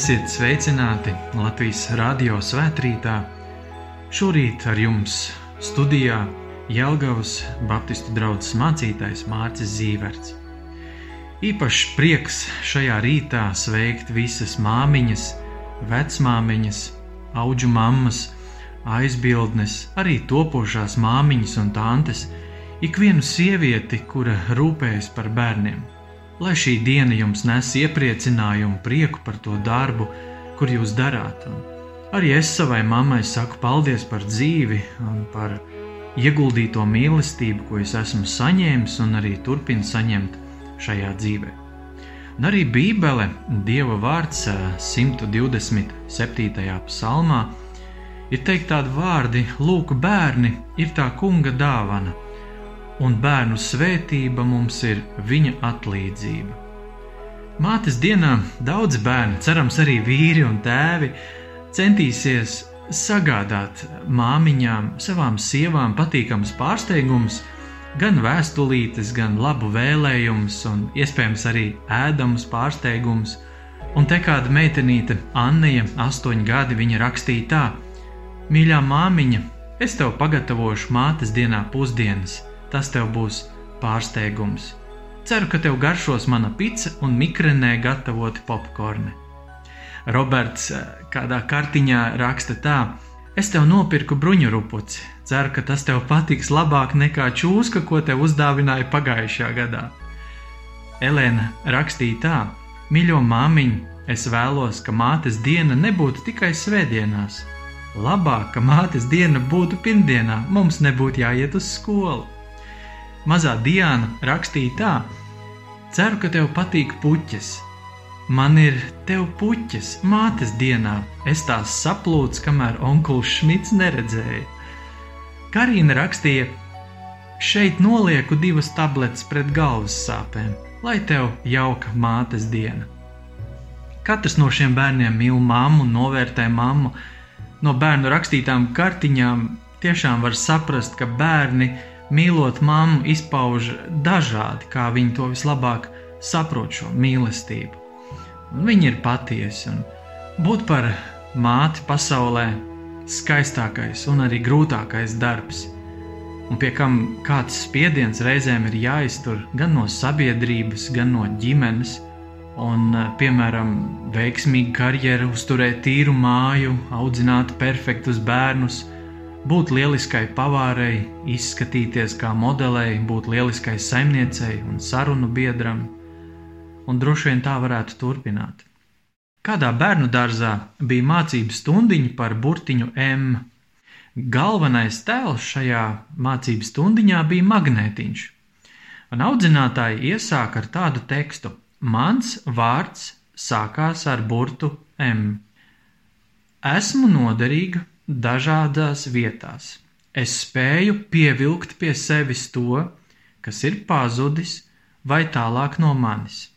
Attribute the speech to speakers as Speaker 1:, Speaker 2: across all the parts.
Speaker 1: Esiet sveicināti Latvijas radio svētkrītā. Šorīt ar jums studijā Jelgavas Baptistu draugs mācītājs Mārcis Zīverts. Īpašs prieks šajā rītā sveikt visas māmiņas, vecmāmiņas, auģu mammas, aizbildnes, arī topošās māmiņas un tantes, ikvienu sievieti, kura rūpējas par bērniem lai šī diena jums nes iepriecinājumu, prieku par to darbu, kur jūs darāt. Un arī es savai mammai saku paldies par dzīvi un par ieguldīto mīlestību, ko es esmu saņēmis un arī turpinu saņemt šajā dzīvē. Un arī Bībele, Dieva vārds 127. psalmā, ir teikt tādi vārdi: Lūk, bērni ir tā kunga dāvana un bērnu svētība mums ir viņa atlīdzība. Mātes dienā daudz bērnu, cerams, arī vīri un tēvi, centīsies sagādāt māmiņām, savām sievām patīkamus pārsteigumus, gan vēstulītes, gan labu vēlējumus, un iespējams arī ēdamus pārsteigumus. Un te kāda meitenīte, Anna, astoņi gadi, viņa rakstīja tā: Mīļā māmiņa, es tev pagatavošu mātes dienā pusdienas tas tev būs pārsteigums. Ceru, ka tev garšos mana pica un mikrenē gatavoti popkorni. Roberts eh, kādā kartiņā raksta tā: Es tev nopirku bruņu rupuci. Ceru, ka tas tev patiks labāk nekā čūska, ko tev uzdāvināja pagājušajā gadā. Elēna rakstīja tā: Mīļo māmiņu, es vēlos, ka mātes diena nebūtu tikai svētdienās. Labāk, ka mātes diena būtu pirmdienā, mums nebūtu jāiet uz skolu. Mazā Diana rakstīja tā: Ceru, ka tev patīk puķis. Man ir tev puķis mātes dienā, es tās saplūcu, kamēr onkulis Šmits neredzēja. Karina rakstīja: Šeit nolieku divas tabletes pret galvas sāpēm, lai tev jauka mātes diena. Katrs no šiem bērniem mīl mammu un novērtē mammu. No bērnu rakstītām kartiņām tiešām var saprast, ka bērni ir mīlot mammu, izpauž dažādi, kā viņi to vislabāk saprot šo mīlestību. Un viņi ir patiesi un būt par māti pasaulē skaistākais un arī grūtākais darbs. Un pie kam kāds spiediens reizēm ir jāiztur gan no sabiedrības, gan no ģimenes. Un, piemēram, veiksmīgu karjeru, uzturēt tīru māju, audzināt perfektus bērnus, būt lieliskai pavārei, izskatīties kā modelei, būt lieliskai saimniecei un sarunu biedram, un droši vien tā varētu turpināt. Kādā bērnu dārzā bija mācību stundiņa par burtiņu M. Galvenais tēls šajā mācību stundiņā bija magnētiņš, un audzinātāji iesāka ar tādu tekstu: Mans vārds sākās ar burtu M. Esmu noderīga dažādās vietās. Es spēju pievilkt pie sevis to, kas ir pazudis vai tālāk no manis.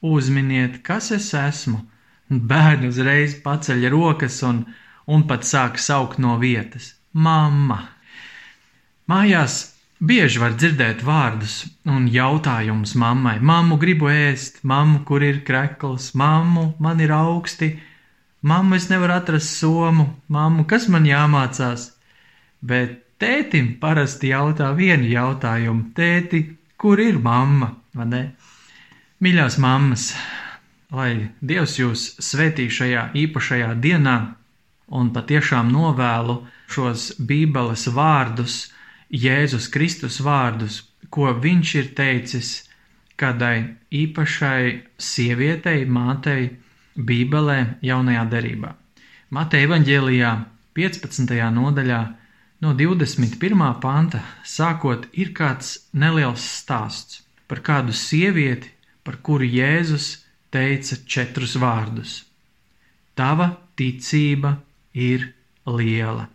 Speaker 1: Uzminiet, kas es esmu. Bērni uzreiz paceļ rokas un, un pat sāk saukt no vietas - Mamma! Mājās bieži var dzirdēt vārdus un jautājumus mammai: Māmu gribu ēst, mammu, kur ir krekls, mammu, man ir augsti, Mamma, es nevaru atrast somu, mamma, kas man jāmācās? Bet tētim parasti jautā vienu jautājumu: Tēti, kur ir mamma? Mīļās mammas, lai Dievs jūs svētī šajā īpašajā dienā un patiešām novēlu šos Bībeles vārdus, Jēzus Kristus vārdus, ko viņš ir teicis kādai īpašai sievietei, mātei, Bībelē, jaunajā derībā. Mateja evanģēlijā, 15. nodaļā, no 21. panta sākot, ir kāds neliels stāsts par kādu sievieti, par kuru Jēzus teica četrus vārdus: Tava ticība ir liela.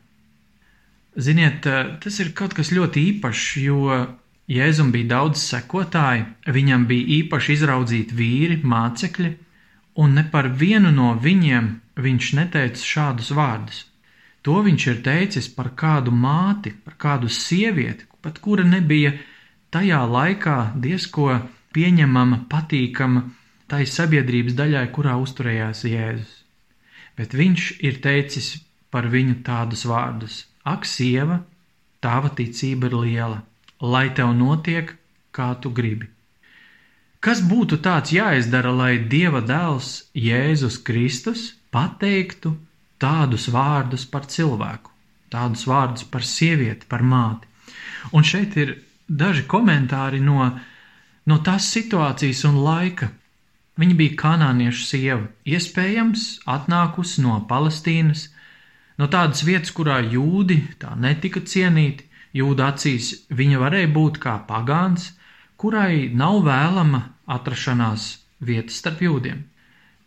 Speaker 1: Ziniet, tas ir kaut kas ļoti īpašs, jo Jēzum bija daudz sekotāju, viņam bija īpaši izraudzīti vīri, mācekļi, un ne par vienu no viņiem viņš neteica šādus vārdus. To viņš ir teicis par kādu māti, par kādu sievieti, pat kura nebija tajā laikā diezko pieņemama, patīkama tai sabiedrības daļai, kurā uzturējās Jēzus. Bet viņš ir teicis par viņu tādus vārdus: Ak, sieva, tava ticība ir liela, lai tev notiek, kā tu gribi. Kas būtu tāds jāizdara, lai Dieva dēls Jēzus Kristus pateiktu tādus vārdus par cilvēku, tādus vārdus par sievieti, par māti? Un šeit ir daži komentāri no, no tās situācijas un laika. Viņa bija kanāniešu sieva, iespējams, atnākusi no Palestīnas, no tādas vietas, kurā jūdi tā netika cienīti. Jūda acīs viņa varēja būt kā pagāns, kurai nav vēlama atrašanās vieta starp jūdiem.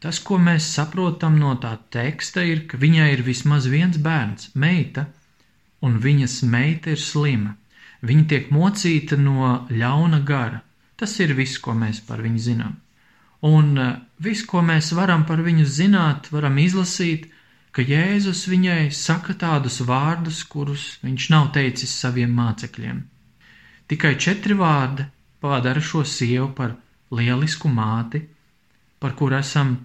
Speaker 1: Tas, ko mēs saprotam no tā teksta, ir, ka viņai ir vismaz viens bērns, meita, un viņas meita ir slima. Viņa tiek mocīta no ļauna gara. Tas ir viss, ko mēs par viņu zinām. Un eh, viss, ko mēs varam par viņu zināt, varam izlasīt, ka Jēzus viņai saka tādus vārdus, kurus viņš nav teicis saviem mācekļiem. Tikai četri vārdi padara šo sievu par lielisku māti, par kuru esam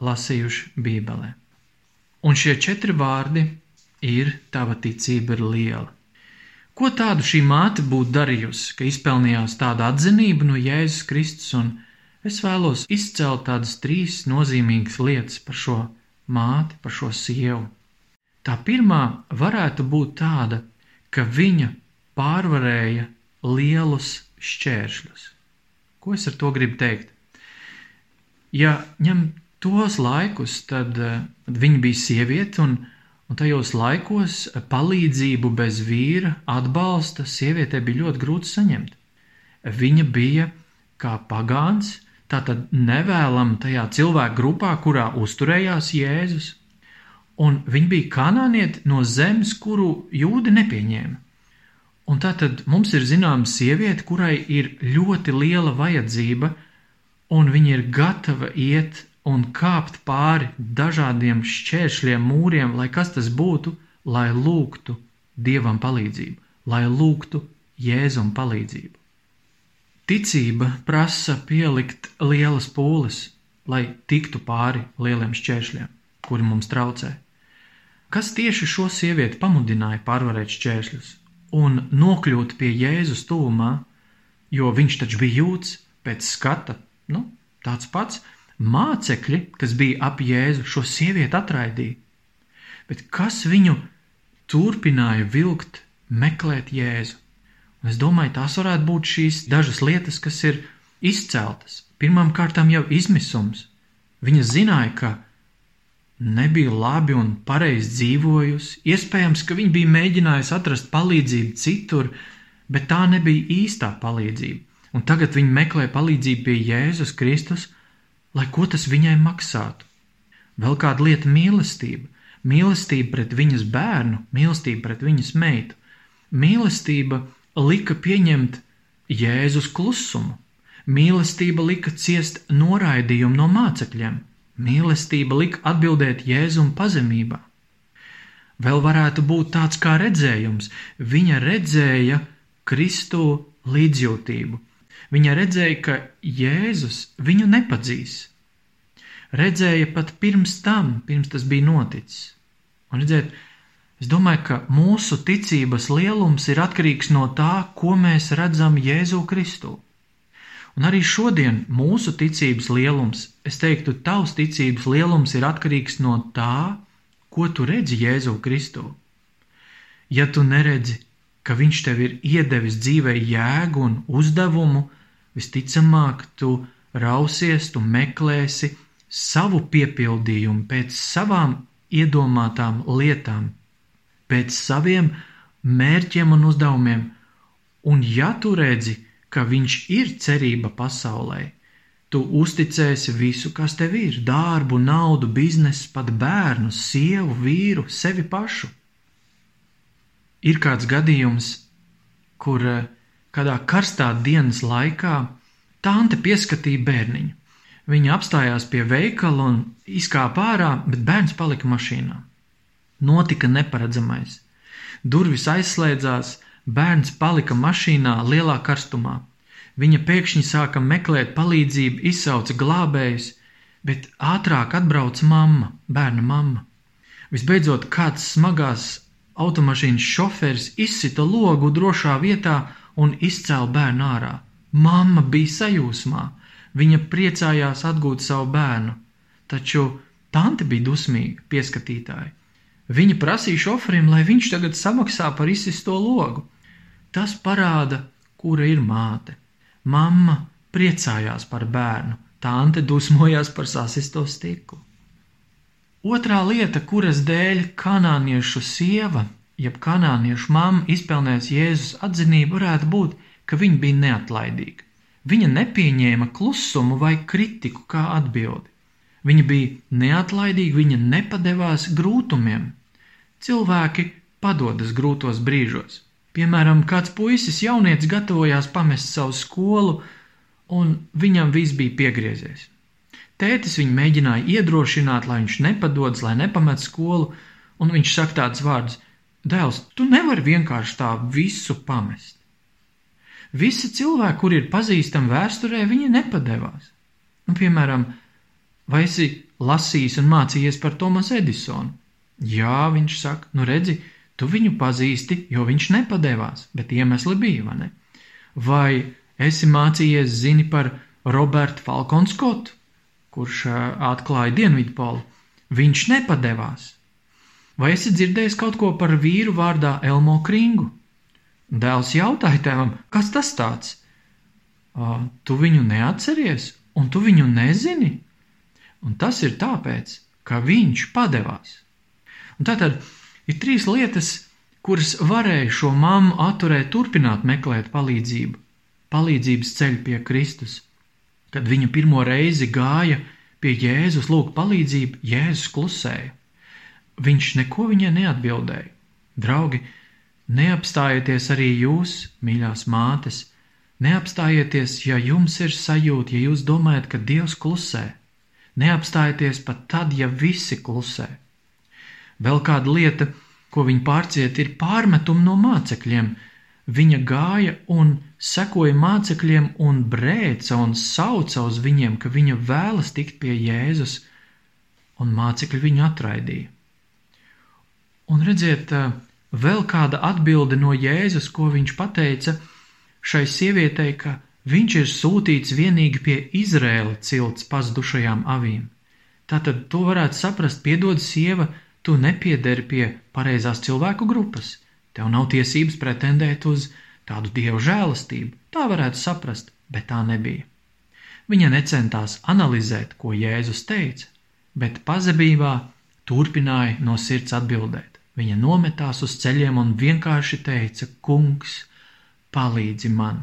Speaker 1: lasījuši Bībelē. Un šie četri vārdi ir: Tava ticība ir liela. Ko tādu šī māte būtu darījusi, ka izpelnījās tādu atzinību no Jēzus Kristus, un es vēlos izcelt tādas trīs nozīmīgas lietas par šo māti, par šo sievu. Tā pirmā varētu būt tāda, ka viņa pārvarēja lielus šķēršļus. Ko es ar to gribu teikt? Ja ņem tos laikus, tad, tad viņa bija sieviete un Un tajos laikos palīdzību bez vīra atbalsta sievietē bija ļoti grūti saņemt. Viņa bija kā pagāns, tātad nevēlama tajā cilvēku grupā, kurā uzturējās Jēzus, un viņa bija kanānieti no zemes, kuru jūdi nepieņēma. Un tātad mums ir zināma sieviete, kurai ir ļoti liela vajadzība, un viņa ir gatava iet un kāpt pāri dažādiem šķēršļiem, mūriem, lai kas tas būtu, lai lūgtu Dievam palīdzību, lai lūgtu Jēzum palīdzību. Ticība prasa pielikt lielas pūles, lai tiktu pāri lieliem šķēršļiem, kuri mums traucē. Kas tieši šo sievieti pamudināja pārvarēt šķēršļus un nokļūt pie Jēzus tūmā, jo viņš taču bija jūts pēc skata, nu, tāds pats, Mācekļi, kas bija ap Jēzu, šo sievieti atraidīja, bet kas viņu turpināja vilkt, meklēt Jēzu? Un es domāju, tās varētu būt šīs dažas lietas, kas ir izceltas. Pirmkārt, jau izmisums. Viņa zināja, ka nebija labi un pareizi dzīvojusi. Iespējams, ka viņa bija mēģinājusi atrast palīdzību citur, bet tā nebija īstā palīdzība. Un tagad viņa meklē palīdzību pie Jēzus Kristus, lai ko tas viņai maksātu. Vēl kāda lieta - mīlestība. Mīlestība pret viņas bērnu, mīlestība pret viņas meitu. Mīlestība lika pieņemt Jēzus klusumu. Mīlestība lika ciest noraidījumu no mācekļiem. Mīlestība lika atbildēt Jēzum pazemībā. Vēl varētu būt tāds kā redzējums. Viņa redzēja Kristu līdzjūtību, Viņa redzēja, ka Jēzus viņu nepadzīs. Redzēja pat pirms tam, pirms tas bija noticis. Un redziet, es domāju, ka mūsu ticības lielums ir atkarīgs no tā, ko mēs redzam Jēzu Kristu. Un arī šodien mūsu ticības lielums, es teiktu, tavs ticības lielums ir atkarīgs no tā, ko tu redzi Jēzu Kristu. Ja tu neredzi, ka Viņš tev ir iedevis dzīvē jēgu un uzdevumu, visticamāk, tu rausies, tu meklēsi savu piepildījumu pēc savām iedomātām lietām, pēc saviem mērķiem un uzdevumiem, un ja tu redzi, ka viņš ir cerība pasaulē, tu uzticēsi visu, kas tev ir - darbu, naudu, biznesu, pat bērnu, sievu, vīru, sevi pašu. Ir kāds gadījums, kur uh, Kādā karstā dienas laikā tante pieskatīja bērniņu. Viņa apstājās pie veikala un izkāpa ārā, bet bērns palika mašīnā. Notika neparedzamais. Durvis aizslēdzās, bērns palika mašīnā lielā karstumā. Viņa pēkšņi sāka meklēt palīdzību, izsauca glābējus, bet ātrāk atbrauca mamma, bērna mamma. Visbeidzot, kāds smagās automašīnas šoferis izsita logu drošā vietā un izcēla bērnu ārā. Mamma bija sajūsmā, viņa priecājās atgūt savu bērnu, taču tante bija dusmīga pieskatītāja. Viņa prasīja šoferim, lai viņš tagad samaksā par izsisto logu. Tas parāda, kura ir māte. Mamma priecājās par bērnu, tante dusmojās par sasisto stiklu. Otrā lieta, kuras dēļ kanāniešu sieva, jeb kanāniešu mamma izpelnēs Jēzus atzinību, varētu būt, ka viņa bija neatlaidīga. Viņa nepieņēma klusumu vai kritiku kā atbildi. Viņa bija neatlaidīga, viņa nepadevās grūtumiem. Cilvēki padodas grūtos brīžos. Piemēram, kāds puisis jaunietis gatavojās pamest savu skolu, un viņam viss bija piegriezies. Tētis viņu mēģināja iedrošināt, lai viņš nepadodas, lai nepamet skolu, un viņš saka tādus vārdus: Dēls, tu nevari vienkārši tā visu pamest. Visi cilvēki, kuri ir pazīstami vēsturē, viņi nepadevās. Nu, piemēram, vai esi lasījis un mācījies par Tomasu Edisonu? Jā, viņš saka, nu redzi, tu viņu pazīsti, jo viņš nepadevās, bet iemesli bija, vai ne? Vai esi mācījies, zini par Robertu Falkonu Skotu? kurš atklāja Dienvidpolu, viņš nepadevās. Vai esi dzirdējis kaut ko par vīru vārdā Elmo Kringu? Dēls jautāja tēvam, kas tas tāds? Tu viņu neatceries, un tu viņu nezini? Un tas ir tāpēc, ka viņš padevās. Tātad ir trīs lietas, kuras varēja šo mammu atturēt, turpināt meklēt palīdzību, palīdzības ceļu pie Kristus. Kad viņa pirmo reizi gāja pie Jēzus lūgt palīdzību, Jēzus klusēja. Viņš neko viņai neatbildēja. Draugi, neapstājieties arī jūs, mīļās mātes, neapstājieties, ja jums ir sajūta, ja jūs domājat, ka Dievs klusē. Neapstājieties pat tad, ja visi klusē. Vēl kāda lieta, ko viņi pārciet, ir pārmetumi no mācekļiem, viņa gāja un sekoja mācekļiem un brēca un sauca uz viņiem, ka viņa vēlas tikt pie Jēzus, un mācekļi viņu atraidīja. Un redziet, vēl kāda atbilde no Jēzus, ko viņš pateica šai sievietei, ka viņš ir sūtīts vienīgi pie Izrēla cilts pazudušajām avīm. Tātad to varētu saprast, piedod sieva, tu nepiederi pie pareizās cilvēku grupas – Tev nav tiesības pretendēt uz tādu dievu žēlastību. Tā varētu saprast, bet tā nebija. Viņa necentās analizēt, ko Jēzus teica, bet pazemībā turpināja no sirds atbildēt. Viņa nometās uz ceļiem un vienkārši teica: Kungs, palīdzi man!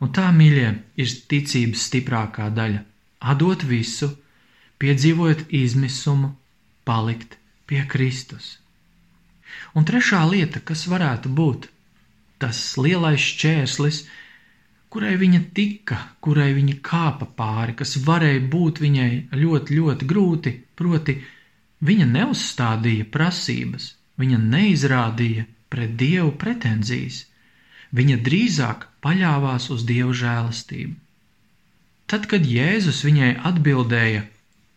Speaker 1: Un tā, mīļie, ir ticības stiprākā daļa - atdot visu, piedzīvot izmisumu, palikt pie Kristus. Un trešā lieta, kas varētu būt tas lielais šķērslis, kurai viņa tika, kurai viņa kāpa pāri, kas varēja būt viņai ļoti, ļoti grūti, proti, viņa neuzstādīja prasības, viņa neizrādīja pret dievu pretenzijas, viņa drīzāk paļāvās uz dievu žēlastību. Tad, kad Jēzus viņai atbildēja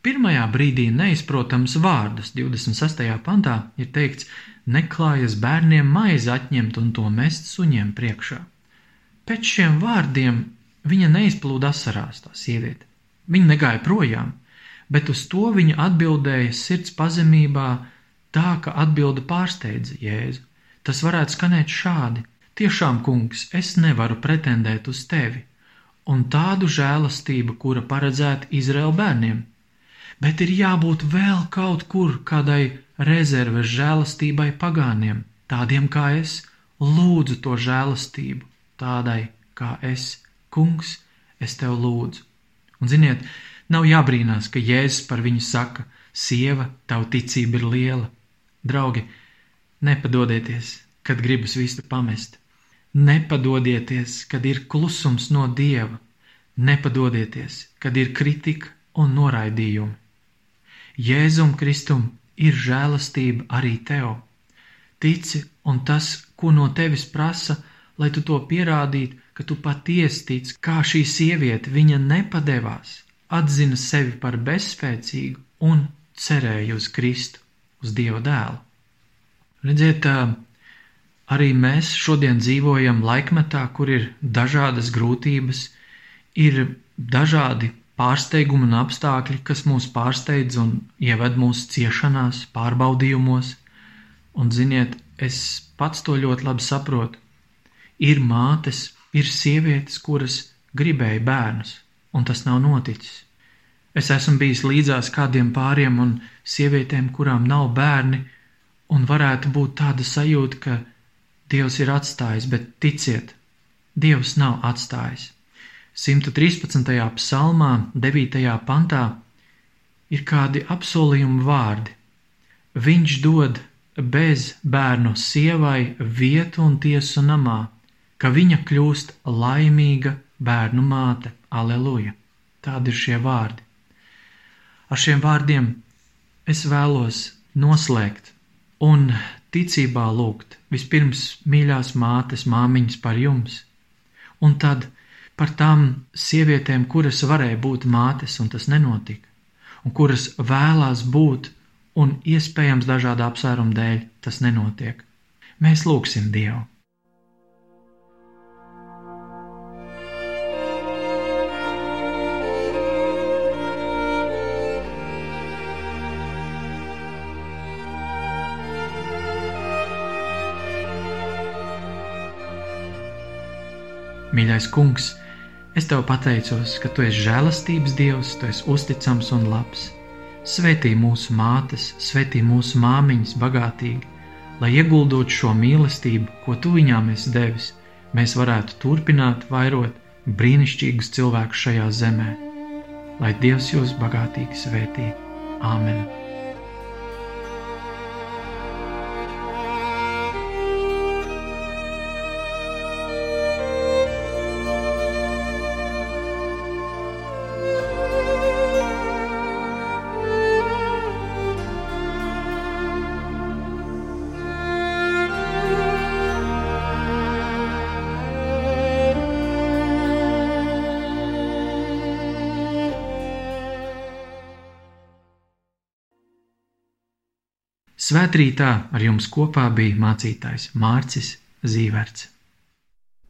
Speaker 1: pirmajā brīdī neizprotams vārdus, 26. pantā ir teikts, neklājas bērniem maizi atņemt un to mest suņiem priekšā. Pēc šiem vārdiem viņa neizplūda asarās, tā sieviete. Viņa negāja projām, bet uz to viņa atbildēja sirds pazemībā, tā ka atbilde pārsteidza Jēzu. Tas varētu skanēt šādi: Tiešām, kungs, es nevaru pretendēt uz tevi, un tādu žēlastību, kura paredzēta Izraēla bērniem bet ir jābūt vēl kaut kur kādai rezerves žēlastībai pagāniem, tādiem kā es, lūdzu to žēlastību, tādai kā es, kungs, es tev lūdzu. Un ziniet, nav jābrīnās, ka Jēzus par viņu saka, sieva, tavu ticība ir liela. Draugi, nepadodieties, kad gribas visu pamest. Nepadodieties, kad ir klusums no Dieva. Nepadodieties, kad ir kritika un noraidījumi. Jēzum Kristum ir žēlastība arī tev. Tici, un tas, ko no tevis prasa, lai tu to pierādītu, ka tu patiesi tici, kā šī sieviete, viņa nepadevās, atzina sevi par bezspēcīgu un cerēja uz Kristu, uz Dieva dēlu. Redziet, arī mēs šodien dzīvojam laikmetā, kur ir dažādas grūtības, ir dažādi pārsteigumi un apstākļi, kas mūs pārsteidz un ieved mūsu ciešanās, pārbaudījumos. Un, ziniet, es pats to ļoti labi saprotu. Ir mātes, Ir sievietes, kuras gribēja bērnus, un tas nav noticis. Es esmu bijis līdzās kādiem pāriem un sievietēm, kurām nav bērni, un varētu būt tāda sajūta, ka Dievs ir atstājis, bet ticiet, Dievs nav atstājis. 113. psalmā, 9. pantā ir kādi apsolījumi vārdi. Viņš dod bez bērnu sievai vietu un tiesu namā ka viņa kļūst laimīga bērnu māte. Aleluja! Tādi ir šie vārdi. Ar šiem vārdiem es vēlos noslēgt un ticībā lūgt vispirms mīļās mātes, māmiņas par jums, un tad par tām sievietēm, kuras varēja būt mātes, un tas nenotika, un kuras vēlās būt, un iespējams dažādu apsvērumu dēļ tas nenotiek. Mēs lūgsim Dievu! Mīļais kungs, es tev pateicos, ka tu esi žēlastības dievs, tu esi uzticams un labs. Svetī mūsu mātes, svetī mūsu māmiņas bagātīgi, lai ieguldot šo mīlestību, ko tu viņām esi devis, mēs varētu turpināt vairot brīnišķīgus cilvēkus šajā zemē. Lai Dievs jūs bagātīgi svētī. Āmen! Svētrītā ar jums kopā bija mācītājs Mārcis Zīverts.